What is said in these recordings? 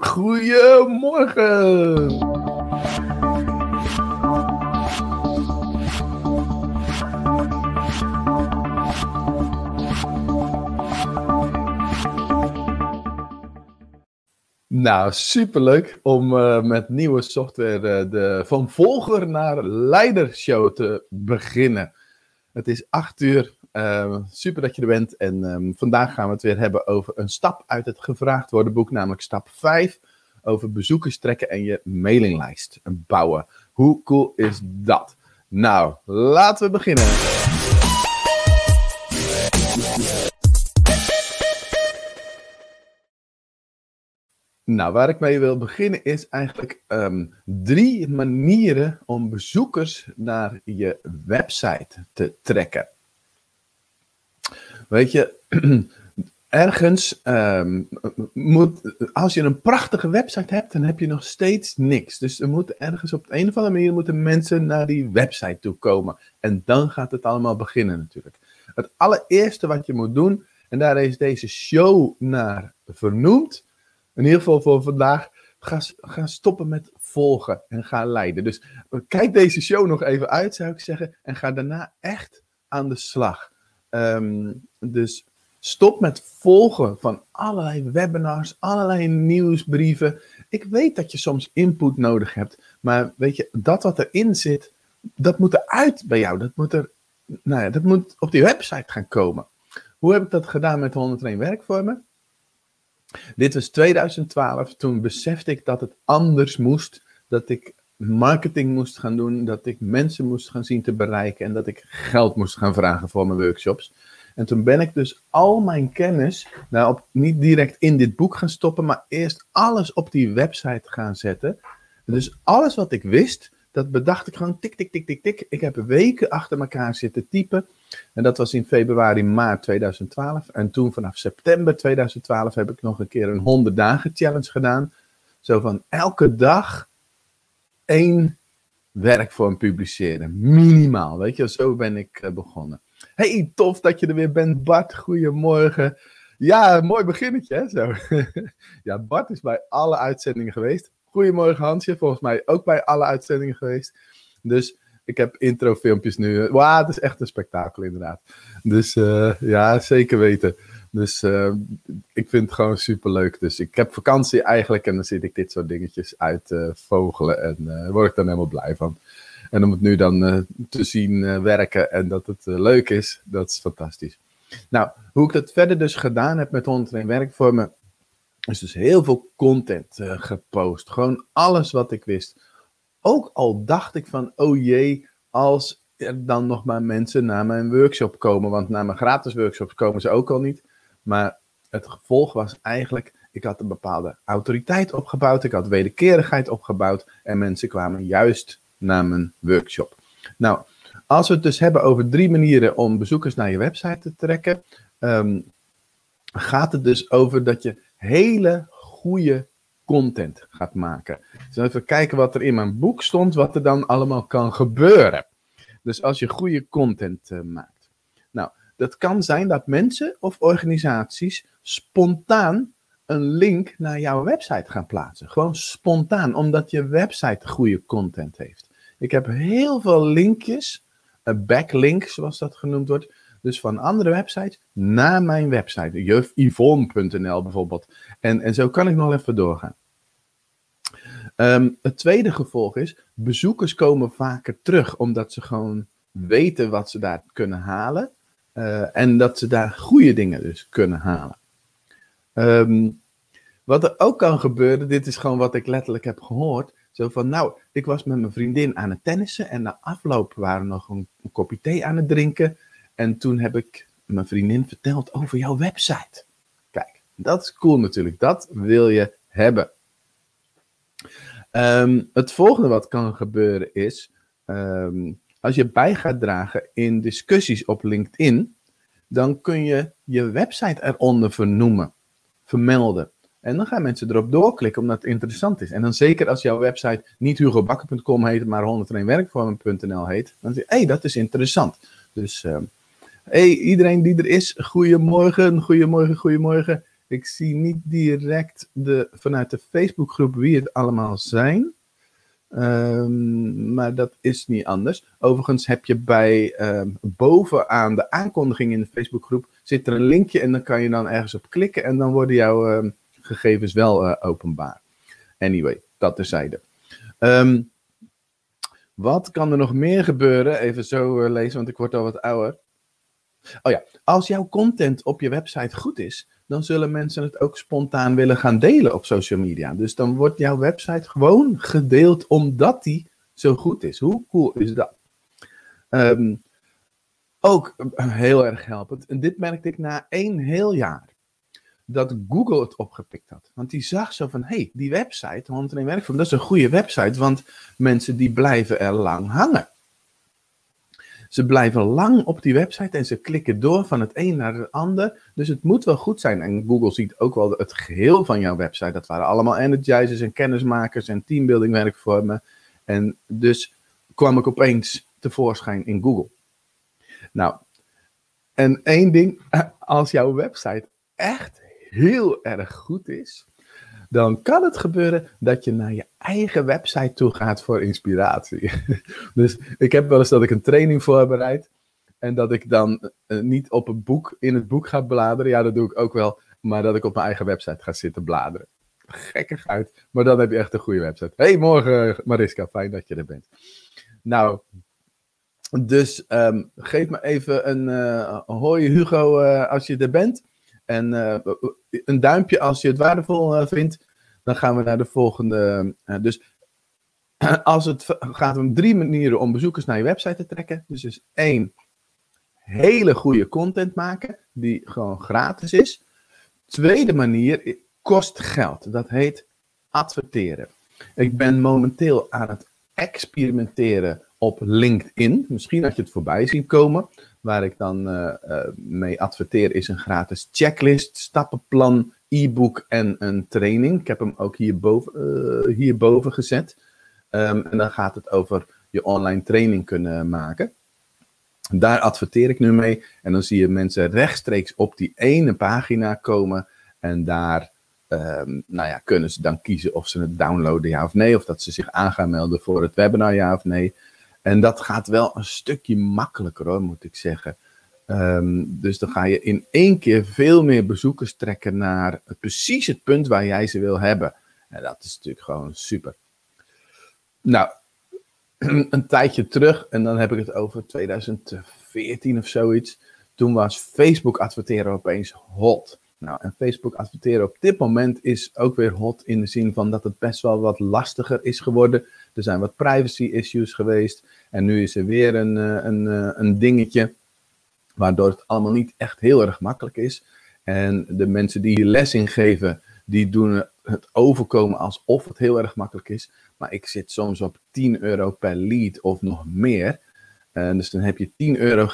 Goedemorgen. Nou, superleuk om uh, met nieuwe software uh, de van volger naar leider show te beginnen. Het is acht uur. Uh, super dat je er bent. En um, vandaag gaan we het weer hebben over een stap uit het gevraagd worden boek, namelijk stap 5. Over bezoekers trekken en je mailinglijst bouwen. Hoe cool is dat? Nou, laten we beginnen. Nou, waar ik mee wil beginnen is eigenlijk um, drie manieren om bezoekers naar je website te trekken. Weet je, ergens um, moet, als je een prachtige website hebt, dan heb je nog steeds niks. Dus er moet ergens op een of andere manier moeten mensen naar die website toe komen. En dan gaat het allemaal beginnen natuurlijk. Het allereerste wat je moet doen, en daar is deze show naar vernoemd, in ieder geval voor vandaag, ga, ga stoppen met volgen en ga leiden. Dus kijk deze show nog even uit, zou ik zeggen, en ga daarna echt aan de slag. Um, dus stop met volgen van allerlei webinars, allerlei nieuwsbrieven. Ik weet dat je soms input nodig hebt, maar weet je, dat wat erin zit, dat moet eruit bij jou. Dat moet, er, nou ja, dat moet op die website gaan komen. Hoe heb ik dat gedaan met 101 werkvormen? Dit was 2012, toen besefte ik dat het anders moest, dat ik marketing moest gaan doen, dat ik mensen moest gaan zien te bereiken en dat ik geld moest gaan vragen voor mijn workshops. En toen ben ik dus al mijn kennis, nou op, niet direct in dit boek gaan stoppen, maar eerst alles op die website gaan zetten. Dus alles wat ik wist, dat bedacht ik gewoon tik, tik, tik, tik, tik. Ik heb weken achter elkaar zitten typen. En dat was in februari, maart 2012. En toen vanaf september 2012 heb ik nog een keer een 100 dagen challenge gedaan. Zo van elke dag één werkvorm publiceren. Minimaal, weet je. Zo ben ik uh, begonnen. Hey, tof dat je er weer bent, Bart. Goedemorgen. Ja, mooi beginnetje, hè? Zo. ja, Bart is bij alle uitzendingen geweest. Goedemorgen, Hansje. Volgens mij ook bij alle uitzendingen geweest. Dus ik heb introfilmpjes nu. Wauw, het is echt een spektakel, inderdaad. Dus uh, ja, zeker weten. Dus uh, ik vind het gewoon super leuk. Dus ik heb vakantie eigenlijk en dan zit ik dit soort dingetjes uit te vogelen. En uh, word ik dan helemaal blij van. En om het nu dan te zien werken en dat het leuk is, dat is fantastisch. Nou, hoe ik dat verder dus gedaan heb met 101 werkvormen, is dus heel veel content gepost. Gewoon alles wat ik wist. Ook al dacht ik van, oh jee, als er dan nog maar mensen naar mijn workshop komen. Want naar mijn gratis workshops komen ze ook al niet. Maar het gevolg was eigenlijk, ik had een bepaalde autoriteit opgebouwd. Ik had wederkerigheid opgebouwd. En mensen kwamen juist naar mijn workshop. Nou, als we het dus hebben over drie manieren om bezoekers naar je website te trekken. Um, gaat het dus over dat je hele goede content gaat maken. Dus even kijken wat er in mijn boek stond, wat er dan allemaal kan gebeuren. Dus als je goede content uh, maakt. Dat kan zijn dat mensen of organisaties spontaan een link naar jouw website gaan plaatsen. Gewoon spontaan, omdat je website goede content heeft. Ik heb heel veel linkjes, een backlink zoals dat genoemd wordt, dus van andere websites naar mijn website. jufyvonne.nl bijvoorbeeld. En, en zo kan ik nog even doorgaan. Um, het tweede gevolg is, bezoekers komen vaker terug omdat ze gewoon weten wat ze daar kunnen halen. Uh, en dat ze daar goede dingen dus kunnen halen. Um, wat er ook kan gebeuren, dit is gewoon wat ik letterlijk heb gehoord. Zo van, nou, ik was met mijn vriendin aan het tennissen en na afloop waren we nog een, kopje thee aan het drinken. En toen heb ik mijn vriendin verteld over jouw website. Kijk, dat is cool natuurlijk. Dat wil je hebben. Um, het volgende wat kan gebeuren is, um, als je bij gaat dragen in discussies op LinkedIn, dan kun je je website eronder vernoemen, vermelden. En dan gaan mensen erop doorklikken omdat het interessant is. En dan zeker als jouw website niet hugobakker.com heet, maar 101werkvormen.nl heet, dan zeg je, hé, hey, dat is interessant. Dus, um, hey, iedereen die er is, goedemorgen, goedemorgen, goedemorgen. Ik zie niet direct de, vanuit de Facebookgroep wie het allemaal zijn. Um, maar dat is niet anders. Overigens heb je bij um, bovenaan de aankondiging in de Facebookgroep zit er een linkje en dan kan je dan ergens op klikken en dan worden jouw um, gegevens wel uh, openbaar. Anyway, dat terzijde. Wat kan er nog meer gebeuren? Even zo uh, lezen, want ik word al wat ouder. Oh ja, als jouw content op je website goed is, dan zullen mensen het ook spontaan willen gaan delen op social media. Dus dan wordt jouw website gewoon gedeeld omdat die zo goed is. Hoe cool is dat? Um, ook heel erg helpend. En dit merkte ik na één heel jaar. Dat Google het opgepikt had. Want die zag zo van, hé, hey, die website, 101 Werkvorm, dat is een goede website. Want mensen die blijven er lang hangen. Ze blijven lang op die website en ze klikken door van het een naar het ander. Dus het moet wel goed zijn. En Google ziet ook wel het geheel van jouw website. Dat waren allemaal energizers en kennismakers en teambuilding werkvormen. En dus kwam ik opeens tevoorschijn in Google. Nou, en één ding, als jouw website echt heel erg goed is, dan kan het gebeuren dat je naar je eigen website toe gaat voor inspiratie. dus ik heb wel eens dat ik een training voorbereid en dat ik dan uh, niet op een boek, in het boek ga bladeren. Ja, dat doe ik ook wel, maar dat ik op mijn eigen website ga zitten bladeren. Gekkig uit, maar dan heb je echt een goede website. Hey, morgen Mariska, fijn dat je er bent. Nou, dus um, geef me even een uh, hoi Hugo uh, als je er bent. En uh, een duimpje als je het waardevol vindt. Dan gaan we naar de volgende. dus als het gaat om drie manieren om bezoekers naar je website te trekken. Dus is één, hele goede content maken, die gewoon gratis is. Tweede manier kost geld. Dat heet adverteren. Ik ben momenteel aan het experimenteren op LinkedIn. Misschien had je het voorbij zien komen. Waar ik dan uh, uh, mee adverteer is een gratis checklist, stappenplan, e-book en een training. Ik heb hem ook hierboven, uh, hierboven gezet. Um, en dan gaat het over je online training kunnen maken. Daar adverteer ik nu mee. En dan zie je mensen rechtstreeks op die ene pagina komen. En daar um, nou ja, kunnen ze dan kiezen of ze het downloaden, ja of nee. Of dat ze zich aan gaan melden voor het webinar, ja of nee. En dat gaat wel een stukje makkelijker hoor, moet ik zeggen. Um, dus dan ga je in één keer veel meer bezoekers trekken naar precies het punt waar jij ze wil hebben. En dat is natuurlijk gewoon super. Nou, een tijdje terug, en dan heb ik het over 2014 of zoiets. Toen was Facebook adverteren opeens hot. Nou, en Facebook adverteren op dit moment is ook weer hot in de zin van dat het best wel wat lastiger is geworden. Er zijn wat privacy issues geweest. En nu is er weer een, eh, een, eh, een dingetje. Waardoor het allemaal niet echt heel erg makkelijk is. En de mensen die hier les in geven, die doen het overkomen alsof het heel erg makkelijk is. Maar ik zit soms op 10 euro per lead of nog meer. En dus dan heb je 10 euro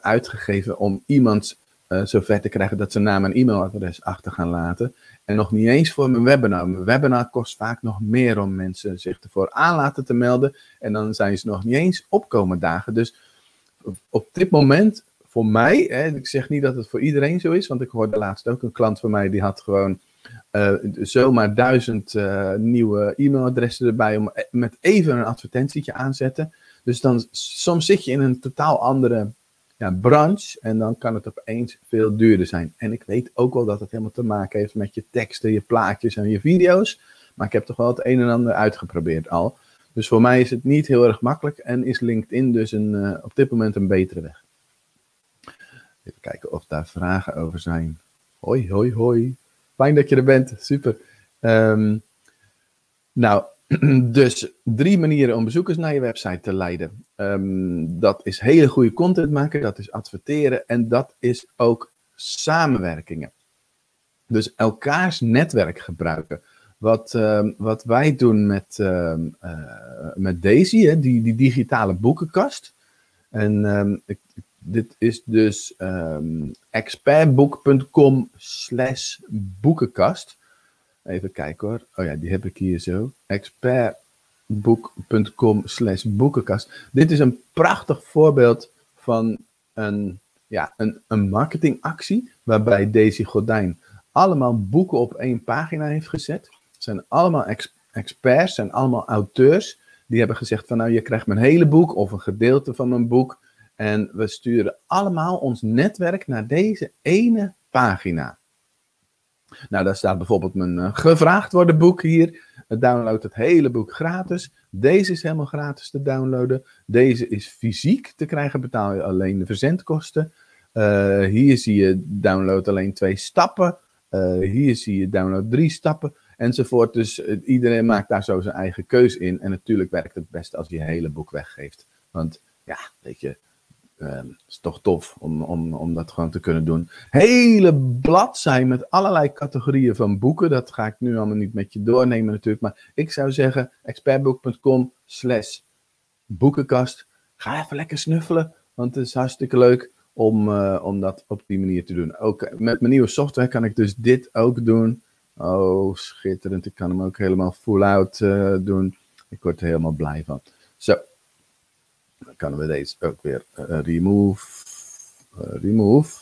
uitgegeven om iemand uh, zover te krijgen dat ze naam en e-mailadres achter gaan laten. En nog niet eens voor mijn webinar. Mijn webinar kost vaak nog meer om mensen zich ervoor aan laten te melden. En dan zijn ze nog niet eens opkomen dagen. Dus op dit moment, voor mij, hè, ik zeg niet dat het voor iedereen zo is, want ik hoorde laatst ook een klant van mij die had gewoon uh, zomaar duizend uh, nieuwe e-mailadressen erbij om met even een advertentietje aanzetten. Dus dan soms zit je in een totaal andere ja, branche. En dan kan het opeens veel duurder zijn. En ik weet ook wel dat het helemaal te maken heeft met je teksten, je plaatjes en je video's. Maar ik heb toch wel het een en ander uitgeprobeerd al. Dus voor mij is het niet heel erg makkelijk en is LinkedIn dus een, uh, op dit moment een betere weg. Even kijken of daar vragen over zijn. Hoi, hoi, hoi. Fijn dat je er bent. Super. Um, nou, dus drie manieren om bezoekers naar je website te leiden. Um, dat is hele goede content maken, dat is adverteren en dat is ook samenwerkingen. Dus elkaars netwerk gebruiken. Wat, um, wat wij doen met, um, uh, met Daisy, hè, die, die digitale boekenkast. En dit is dus expertboek.com slash boekenkast. Even kijken hoor. Oh ja, die heb ik hier zo. expertboek.com slash boekenkast. Dit is een prachtig voorbeeld van een, ja, een, een marketingactie waarbij Daisy Gordijn allemaal boeken op één pagina heeft gezet. Het zijn allemaal experts, zijn allemaal auteurs. Die hebben gezegd van nou, je krijgt mijn hele boek of een gedeelte van mijn boek. En we sturen allemaal ons netwerk naar deze ene pagina. Nou, daar staat bijvoorbeeld mijn uh, gevraagd worden boek hier. Download het hele boek gratis. Deze is helemaal gratis te downloaden. Deze is fysiek te krijgen, betaal je alleen de verzendkosten. Uh, hier zie je download alleen twee stappen. Uh, hier zie je download drie stappen. Enzovoort. Dus iedereen maakt daar zo zijn eigen keus in. En natuurlijk werkt het best als je je hele boek weggeeft. Want ja, weet je, uh, is toch tof om, om, om dat gewoon te kunnen doen. Hele bladzij met allerlei categorieën van boeken. Dat ga ik nu allemaal niet met je doornemen natuurlijk. Maar ik zou zeggen expertboek.com slash boekenkast. Ga even lekker snuffelen. Want het is hartstikke leuk om, uh, om dat op die manier te doen. Ook met mijn nieuwe software kan ik dus dit ook doen. Oh, schitterend. Ik kan hem ook helemaal full out doen. Ik word er helemaal blij van. Zo, dan kunnen we deze ook weer uh, remove. Uh, remove.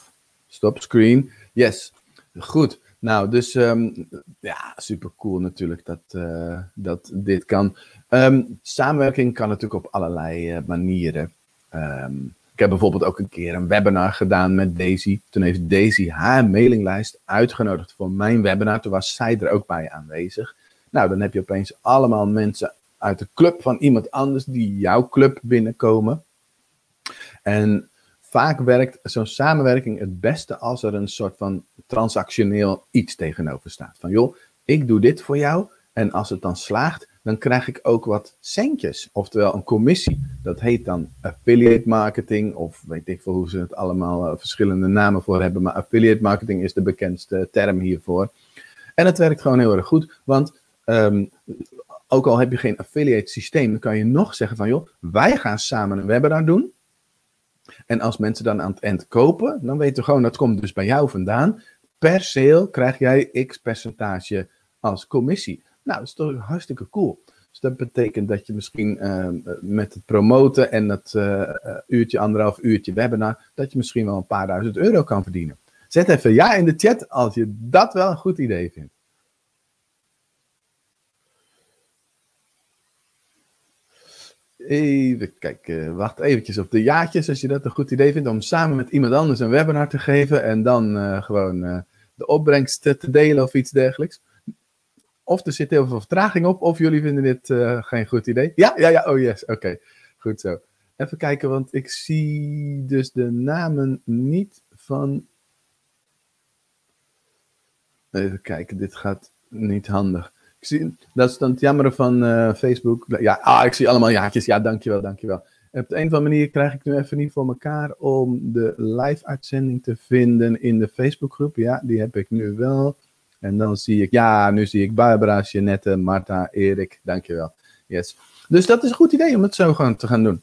Stop screen. Yes. Goed. Nou, dus um, ja, super cool natuurlijk dat, uh, dat dit kan. Um, samenwerking kan natuurlijk op allerlei manieren. Um, ik heb bijvoorbeeld ook een keer een webinar gedaan met Daisy. Toen heeft Daisy haar mailinglijst uitgenodigd voor mijn webinar. Toen was zij er ook bij aanwezig. Nou, dan heb je opeens allemaal mensen uit de club van iemand anders die jouw club binnenkomen. En vaak werkt zo'n samenwerking het beste als er een soort van transactioneel iets tegenover staat. Van joh, ik doe dit voor jou en als het dan slaagt, dan krijg ik ook wat centjes. Oftewel een commissie. Dat heet dan affiliate marketing of weet ik veel hoe ze het allemaal uh, verschillende namen voor hebben. Maar affiliate marketing is de bekendste term hiervoor. En het werkt gewoon heel erg goed, want um, ook al heb je geen affiliate systeem, dan kan je nog zeggen van joh, wij gaan samen een webinar doen. En als mensen dan aan het eind kopen, dan weten we gewoon dat komt dus bij jou vandaan. Per sale krijg jij x percentage als commissie. Nou, dat is toch hartstikke cool. Dus dat betekent dat je misschien uh, met het promoten en het uh, uurtje, anderhalf uurtje webinar, dat je misschien wel een paar duizend euro kan verdienen. Zet even ja in de chat als je dat wel een goed idee vindt. Even kijken, wacht eventjes op de jaartjes als je dat een goed idee vindt om samen met iemand anders een webinar te geven en dan uh, gewoon uh, de opbrengst te delen of iets dergelijks. Of er zit heel veel vertraging op, of jullie vinden dit uh, geen goed idee. Ja, ja, ja, oh yes, oké, goed zo. Even kijken, want ik zie dus de namen niet van. Even kijken, dit gaat niet handig. Ik zie, dat is dan het jammeren van uh, Facebook. Ja, ah, ik zie allemaal jaartjes. Ja, dankjewel, dankjewel. Op de een of andere manier krijg ik nu even niet voor elkaar om de live-uitzending te vinden in de Facebookgroep. Ja, die heb ik nu wel. En dan zie ik, ja, nu zie ik Barbara, Jeannette, Marta, Erik. Dankjewel. Yes. Dus dat is een goed idee om het zo gewoon te gaan doen.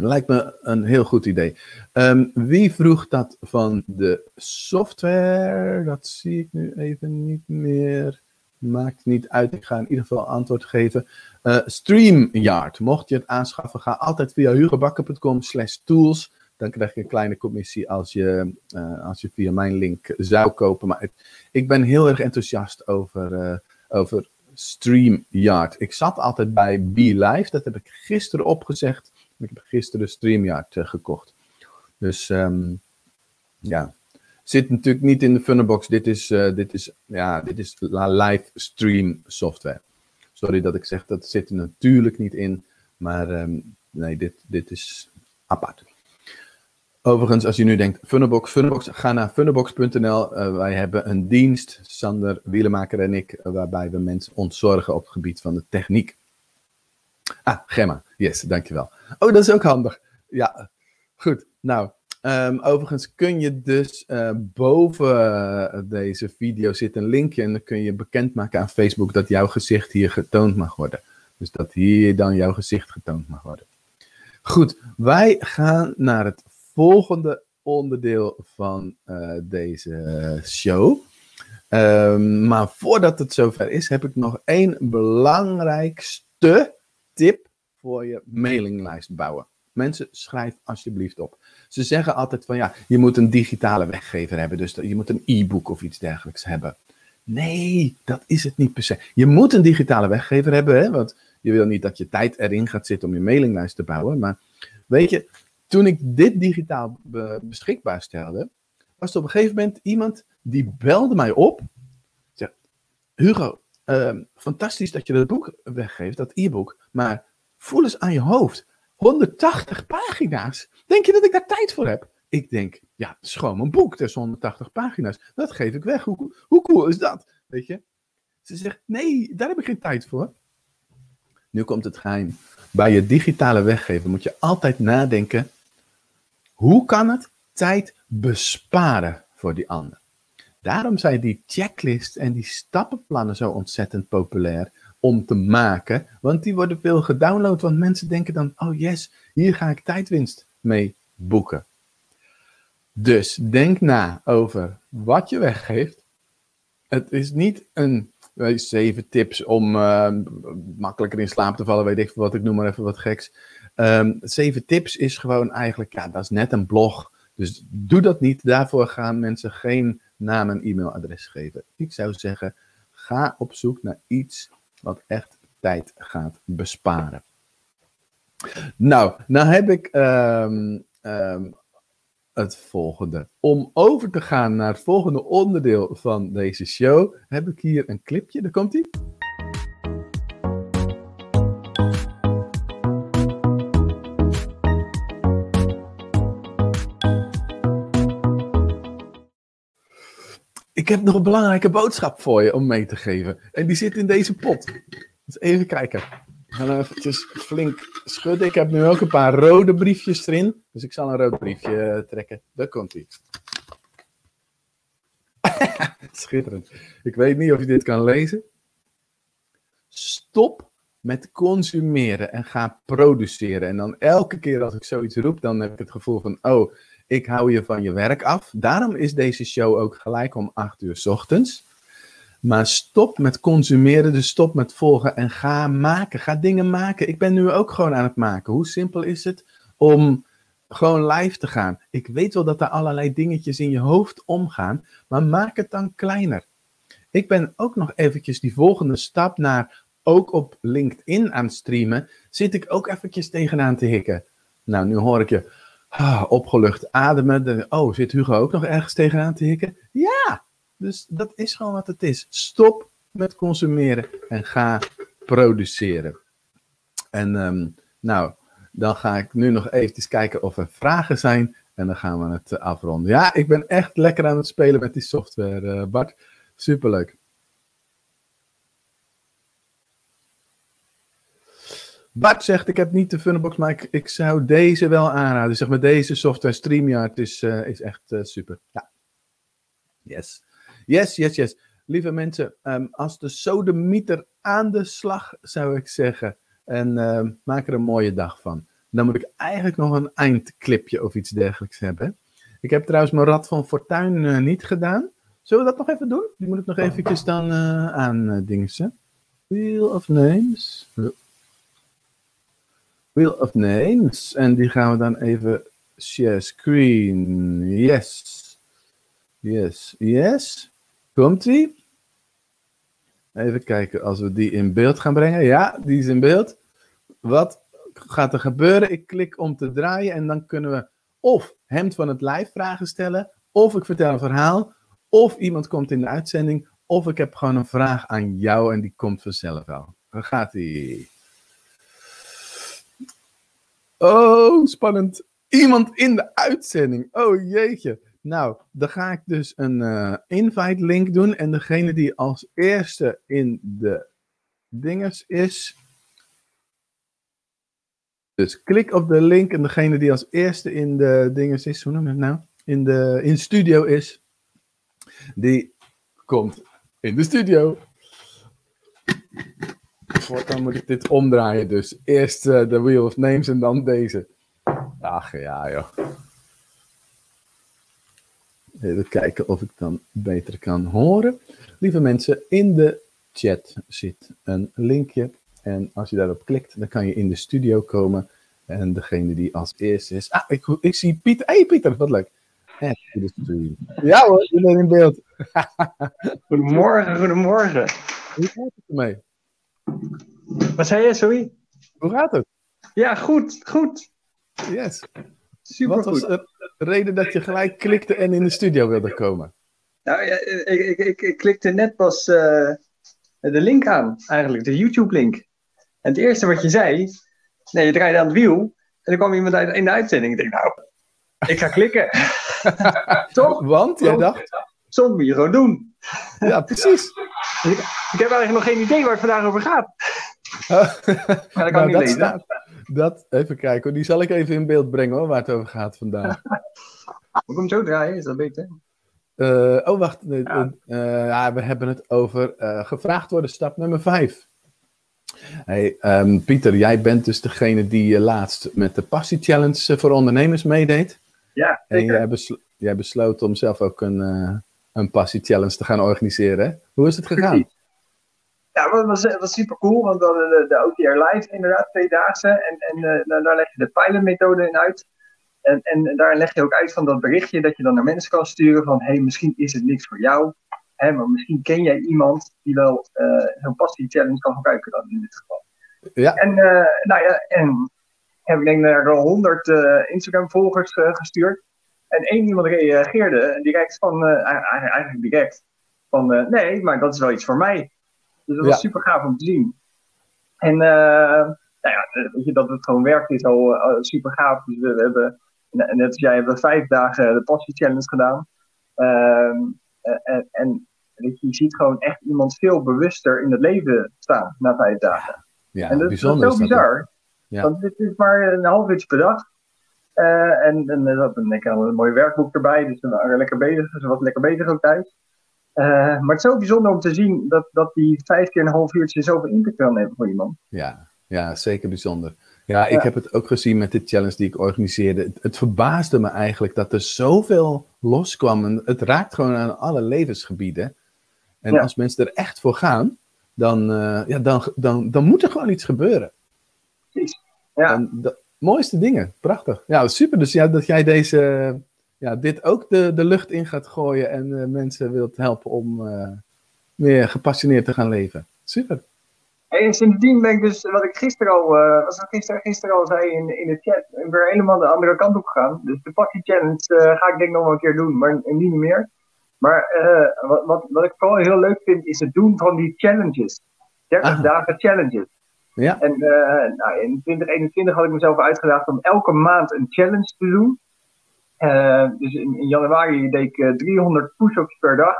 Lijkt me een heel goed idee. Um, wie vroeg dat van de software? Dat zie ik nu even niet meer. Maakt niet uit, ik ga in ieder geval antwoord geven. Uh, StreamYard, mocht je het aanschaffen, ga altijd via hugobakker.com slash tools. Dan krijg je een kleine commissie als je, uh, als je via mijn link zou kopen. Maar ik, ben heel erg enthousiast over, uh, over StreamYard. Ik zat altijd bij BeLive, dat heb ik gisteren opgezegd. Ik heb gisteren StreamYard gekocht. Dus um, ja, Zit natuurlijk niet in de Funnerbox. Dit is, uh, dit is, ja, dit is live stream software. Sorry dat ik zeg, dat zit er natuurlijk niet in. Maar um, nee, dit, dit is apart. Overigens, als je nu denkt, Funnerbox, Funnerbox, ga naar funnerbox.nl. Uh, wij hebben een dienst, Sander Wielemaker en ik, waarbij we mensen ontzorgen op het gebied van de techniek. Ah, Gemma, yes, dankjewel. Oh, dat is ook handig. Ja, goed. Nou, Um, overigens kun je dus uh, boven deze video zit een linkje en dan kun je bekendmaken aan Facebook dat jouw gezicht hier getoond mag worden. Dus dat hier dan jouw gezicht getoond mag worden. Goed, wij gaan naar het volgende onderdeel van uh, deze show. Um, maar voordat het zover is, heb ik nog één belangrijkste tip voor je mailinglijst bouwen. Mensen, schrijf alsjeblieft op. Ze zeggen altijd van ja, je moet een digitale weggever hebben. Dus je moet een e-book of iets dergelijks hebben. Nee, dat is het niet per se. Je moet een digitale weggever hebben, hè, want je wil niet dat je tijd erin gaat zitten om je mailinglijst te bouwen. Maar weet je, toen ik dit digitaal beschikbaar stelde, was er op een gegeven moment iemand die belde mij op. Hugo, ehm, fantastisch dat je dat boek weggeeft, dat e-book. Maar voel eens aan je hoofd. 180 pagina's. Denk je dat ik daar tijd voor heb? Ik denk, ja, het is mijn boek. Dat is 180 pagina's. Dat geef ik weg. Hoe, hoe cool is dat? Weet je? Ze zegt, nee, daar heb ik geen tijd voor. Nu komt het geheim. Bij je digitale weggeven moet je altijd nadenken. Hoe kan het tijd besparen voor die ander? Daarom zijn die checklists en die stappenplannen zo ontzettend populair om te maken. Want die worden veel gedownload. Want mensen denken dan: oh yes, hier ga ik tijdwinst mee boeken. Dus denk na over wat je weggeeft. Het is niet een zeven tips om uh, makkelijker in slaap te vallen, weet ik wat, ik noem maar even wat geks. Um, zeven tips is gewoon eigenlijk, ja, dat is net een blog. Dus doe dat niet. Daarvoor gaan mensen geen naam en e-mailadres geven. Ik zou zeggen, ga op zoek naar iets wat echt tijd gaat besparen. Nou, nou heb ik um, um, het volgende. Om over te gaan naar het volgende onderdeel van deze show, heb ik hier een clipje. Daar komt ie. Ik heb nog een belangrijke boodschap voor je om mee te geven. En die zit in deze pot. Dus even kijken. Eventjes flink schudden. Ik heb nu ook een paar rode briefjes erin. Dus ik zal een rood briefje eh, trekken. Daar komt hij. Schitterend. Ik weet niet of je dit kan lezen. Stop met consumeren en ga produceren. En dan elke keer als ik zoiets roep, dan heb ik het gevoel van: oh, ik hou je van je werk af. Daarom is deze show ook gelijk om 8 uur ochtends. Maar stop met consumeren, dus stop met volgen en ga maken. Ga dingen maken. Ik ben nu ook gewoon aan het maken. Hoe simpel is het om gewoon live te gaan? Ik weet wel dat er allerlei dingetjes in je hoofd omgaan, maar maak het dan kleiner. Ik ben ook nog eventjes die volgende stap naar ook op LinkedIn aan het streamen. Zit ik ook eventjes tegenaan te hikken. Nou, nu hoor ik je ah, opgelucht ademen. oh, zit Hugo ook nog ergens tegenaan te hikken? Ja, dus dat is gewoon wat het is. Stop met consumeren en ga produceren. En um, nou, dan ga ik nu nog eventjes kijken of er vragen zijn. En dan gaan we het eh, afronden. Ja, ik ben echt lekker aan het spelen met die software, uh, Bart. Superleuk. Bart zegt, ik heb niet de Funbox, maar ik, ik, zou deze wel aanraden. Zeg maar, deze software StreamYard is, uh, is echt super. Ja. Yes. Yes, yes, yes. Lieve mensen, um, als de sodemieter aan de slag, zou ik zeggen. En uh, maak er een mooie dag van. Dan moet ik eigenlijk nog een eindclipje of iets dergelijks hebben. Ik heb trouwens mijn Rad van Fortuin uh, niet gedaan. Zullen we dat nog even doen? Die moet ik nog eventjes dan aan dingen. Wheel of Names. Wheel of Names. En die gaan we dan even share screen. Yes. Yes. Yes. Komt-ie? Even kijken, als we die in beeld gaan brengen. Ja, die is in beeld. Wat gaat er gebeuren? Ik klik om te draaien en dan kunnen we of hem van het live vragen stellen, of ik vertel een verhaal, of iemand komt in de uitzending, of ik heb gewoon een vraag aan jou en die komt vanzelf wel. Waar gaat die? Oh, spannend. Iemand in de uitzending. Oh jeetje. Nou, dan ga ik dus een uh, invite link doen. En degene die als eerste in de dinges is. Dus klik op de link en degene die als eerste in de dinges is, hoe noem je het nou? In de in studio is, die komt in de studio. Dan moet ik dit omdraaien dus. Eerst uh, de Wheel of Names en dan deze. Ach ja joh. Even kijken of ik dan beter kan horen. Lieve mensen, in de chat zit een linkje. En als je daarop klikt, dan kan je in de studio komen. En degene die als eerste is. Ah, ik, ik zie Pieter. Hey Pieter, wat leuk. Ja hoor, je bent in beeld. Goedemorgen, goedemorgen. Hoe gaat het ermee? Wat zei je, sorry? Hoe gaat het? Ja, goed, goed. Yes. Super Wat was goed. de reden dat je gelijk klikte en in de studio wilde komen? Nou, ja, ik, ik, ik, ik klikte net pas eh, de link aan, eigenlijk, de YouTube-link. En het eerste wat je zei, nee, je draaide aan het wiel. En dan kwam iemand uit, in de uitzending. Ik denk, nou, ik ga klikken. Toch? Want jij dacht, Soms moet je gewoon doen. ja, precies. Ik heb eigenlijk nog geen idee waar het vandaag over gaat. Maar dat kan Nou, ik niet lezen. staat. Dat, even kijken hoor, die zal ik even in beeld brengen hoor, waar het over gaat vandaag. Moet ik hem zo draaien? Is dat beter? Eh, oh, wacht. Ja. eh, ja, we hebben het over eh, gevraagd worden, stap nummer 5. Hey, ehm, Pieter, jij bent dus degene die eh, laatst met de Passie Challenge eh, voor ondernemers meedeed. Ja, En jij, beslo- jij besloot om zelf ook een, eh, een Passie Challenge te gaan organiseren. hè? Hoe is het gegaan? Ja, het was, was super cool, want we hadden de, de OTR Live inderdaad, tweedaagse. En, en eh, daar, daar leg je de pilotmethode in uit. En, en daar leg je ook uit van dat berichtje dat je dan naar mensen kan sturen van... hé, hey, misschien is het niks voor jou, hè, maar misschien ken jij iemand die wel eh, zo'n passie challenge kan gebruiken dan in dit geval. Ja. En, eh, nou ja, en heb ik denk naar 100 eh, Instagram-volgers eh, gestuurd. En één iemand reageerde direct van, eigenlijk direct, van nee, maar dat is wel iets voor mij. Dus dat Ja. was super gaaf om te zien. En uh, nou ja, eh, weet je, dat het gewoon werkt is al uh, super gaaf. Dus we, we hebben, net als jij, hebben we vijf dagen de Passie Challenge gedaan. Uh, en, en weet je, je ziet gewoon echt iemand veel bewuster in het leven staan na vijf dagen. Ja, en dat, bijzonder. dat is zo dat bizar. Ja. Want dit is maar een half uurtje per dag. Uh, en, en er zat een, ik had een mooi werkboek erbij, dus we waren lekker bezig. Ze was lekker bezig ook thuis. Uh, maar het is zo bijzonder om te zien dat, dat die vijf keer een half uurtje zoveel impact kan hebben voor iemand. Ja, ja zeker bijzonder. Ja, ik ja. heb het ook gezien met de challenge die ik organiseerde. Het, het, verbaasde me eigenlijk dat er zoveel loskwam. En het raakt gewoon aan alle levensgebieden. En ja. als mensen er echt voor gaan, dan, uh, ja, dan, dan, dan moet er gewoon iets gebeuren. Precies. Ja. En de mooiste dingen, prachtig. Ja, super. Dus ja, dat jij deze, ja, dit ook de, de lucht in gaat gooien en uh, mensen wilt helpen om uh, meer gepassioneerd te gaan leven. Super. En sindsdien ben ik dus, wat ik gisteren al, uh, was dat gisteren, gisteren al zei in, in de chat, weer helemaal de andere kant op gegaan. Dus de Passie Challenge ga ik denk nog wel een keer doen, maar niet meer. Maar wat, wat, wat ik vooral heel leuk vind, is het doen van die challenges. 30 ah. dagen challenges. Ja. En nou, in 2021 had ik mezelf uitgedaagd om elke maand een challenge te doen. Dus in, in, januari deed ik 300 push-ups per dag.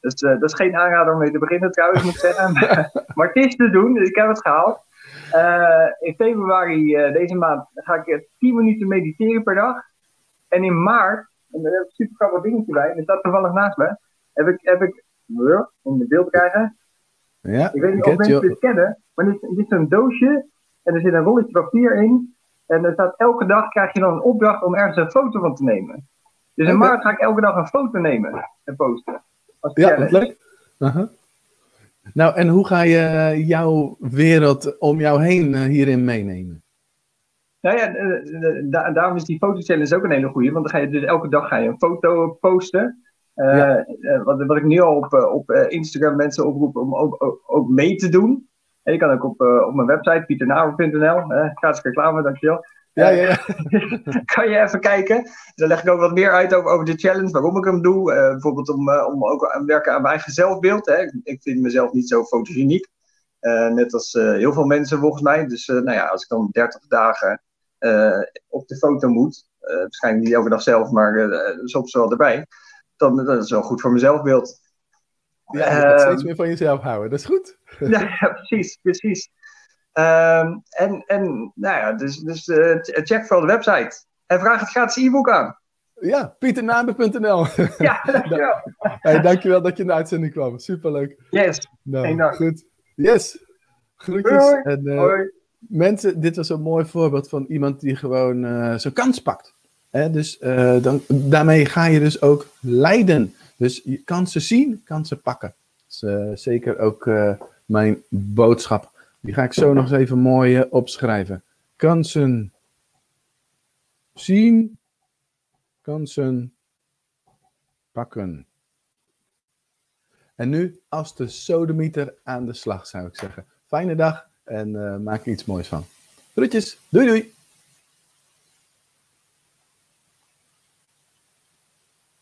Dus uh, dat is geen aanrader om mee te beginnen trouwens, moet ik zeggen. maar het is te doen, dus ik heb het gehaald. In februari deze maand ga ik 10 minuten mediteren per dag. En in maart, en daar heb ik super grappig dingetje bij, en dat staat toevallig naast me, heb ik, heb ik in de beeld krijgen. Ja, ik weet niet of mensen dit kennen, maar dit, dit is een doosje en er zit een rolletje papier in. En er staat elke dag krijg je dan een opdracht om ergens een foto van te nemen. Dus in okay. maart ga ik elke dag een foto nemen en posten. Ja, wat leuk. Uh -huh. Nou, en hoe ga je jouw wereld om jou heen uh, hierin meenemen? Nou ja, uh, da daarom is die fotochallenge ook een hele goede. Want dan ga je dus elke dag ga je een foto posten. Uh, ja. wat, wat, ik nu al op, op Instagram mensen oproep om ook, ook, ook, mee te doen. En je kan ook op, op mijn website, pieternaver.nl, gratis reclame, dankjewel. Ja, ja, ja. kan je even kijken. Dan leg ik ook wat meer uit over, over de challenge, waarom ik hem doe. Uh, bijvoorbeeld om, uh, om ook aan werken aan mijn eigen zelfbeeld. Hè. Ik vind mezelf niet zo fotogeniek. Uh, net als heel veel mensen volgens mij. Dus nou ja, als ik dan 30 dagen op de foto moet, waarschijnlijk niet elke dag zelf, maar soms wel erbij, dan dat is wel goed voor mijn zelfbeeld. Ja, je gaat steeds meer van jezelf houden, dat is goed. ja, precies, precies. Um, en, en nou ja, dus, dus uh, check vooral de website. En vraag het gratis e-book aan. Ja, pieternaber.nl. ja, dankjewel. hey, dankjewel dat je in de uitzending kwam. Superleuk. Yes. Nou, dank. Goed. Yes. Groetjes. Hoi. En, uh, Hoi. Mensen, dit was een mooi voorbeeld van iemand die gewoon uh, zijn kans pakt. Hè? Dus dan, daarmee ga je dus ook leiden. Dus je kansen zien, kansen pakken. Dat is zeker ook mijn boodschap. Die ga ik zo nog eens even mooi uh, opschrijven. kansen zien, kansen pakken. En nu als de sodemieter aan de slag, zou ik zeggen. Fijne dag en maak er iets moois van. Groetjes, doei doei!